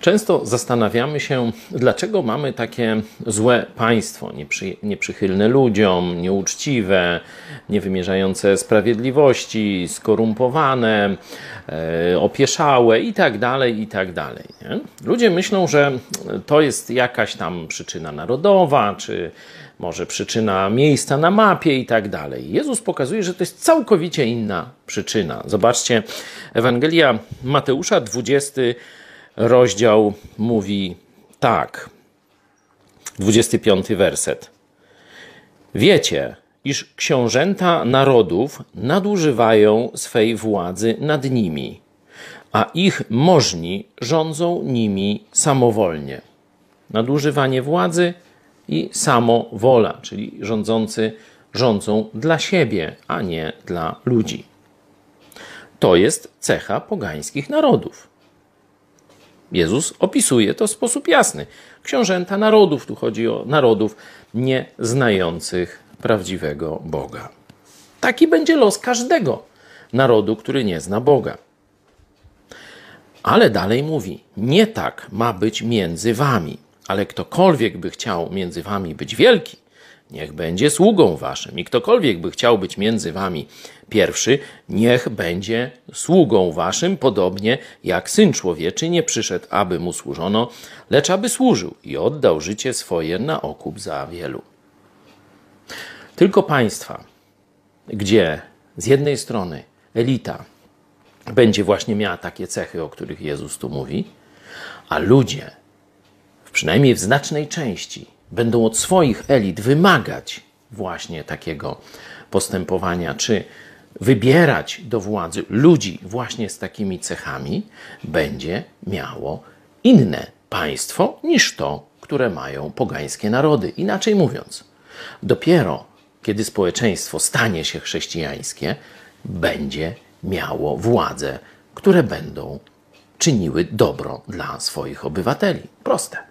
Często zastanawiamy się, dlaczego mamy takie złe państwo, nieprzy, nieprzychylne ludziom, nieuczciwe, niewymierzające sprawiedliwości, skorumpowane, e, opieszałe itd., itd. Nie? Ludzie myślą, że to jest jakaś tam przyczyna narodowa, czy może przyczyna miejsca na mapie i tak dalej. Jezus pokazuje, że to jest całkowicie inna przyczyna. Zobaczcie, Ewangelia Mateusza, 20 rozdział mówi tak. 25 werset. Wiecie, iż książęta narodów nadużywają swej władzy nad nimi, a ich możni rządzą nimi samowolnie. Nadużywanie władzy i samowola, czyli rządzący rządzą dla siebie, a nie dla ludzi. To jest cecha pogańskich narodów. Jezus opisuje to w sposób jasny. Książęta narodów, tu chodzi o narodów nieznających prawdziwego Boga. Taki będzie los każdego narodu, który nie zna Boga. Ale dalej mówi: Nie tak ma być między wami, ale ktokolwiek by chciał między wami być wielki, niech będzie sługą waszym. I ktokolwiek by chciał być między wami pierwszy, niech będzie sługą waszym, podobnie jak syn człowieczy nie przyszedł, aby mu służono, lecz aby służył i oddał życie swoje na okup za wielu. Tylko państwa, gdzie z jednej strony elita będzie właśnie miała takie cechy, o których Jezus tu mówi, a ludzie, przynajmniej w znacznej części, będą od swoich elit wymagać właśnie takiego postępowania, czy wybierać do władzy ludzi właśnie z takimi cechami, będzie miało inne państwo niż to, które mają pogańskie narody. Inaczej mówiąc, dopiero kiedy społeczeństwo stanie się chrześcijańskie, będzie miało władze, które będą czyniły dobro dla swoich obywateli. Proste.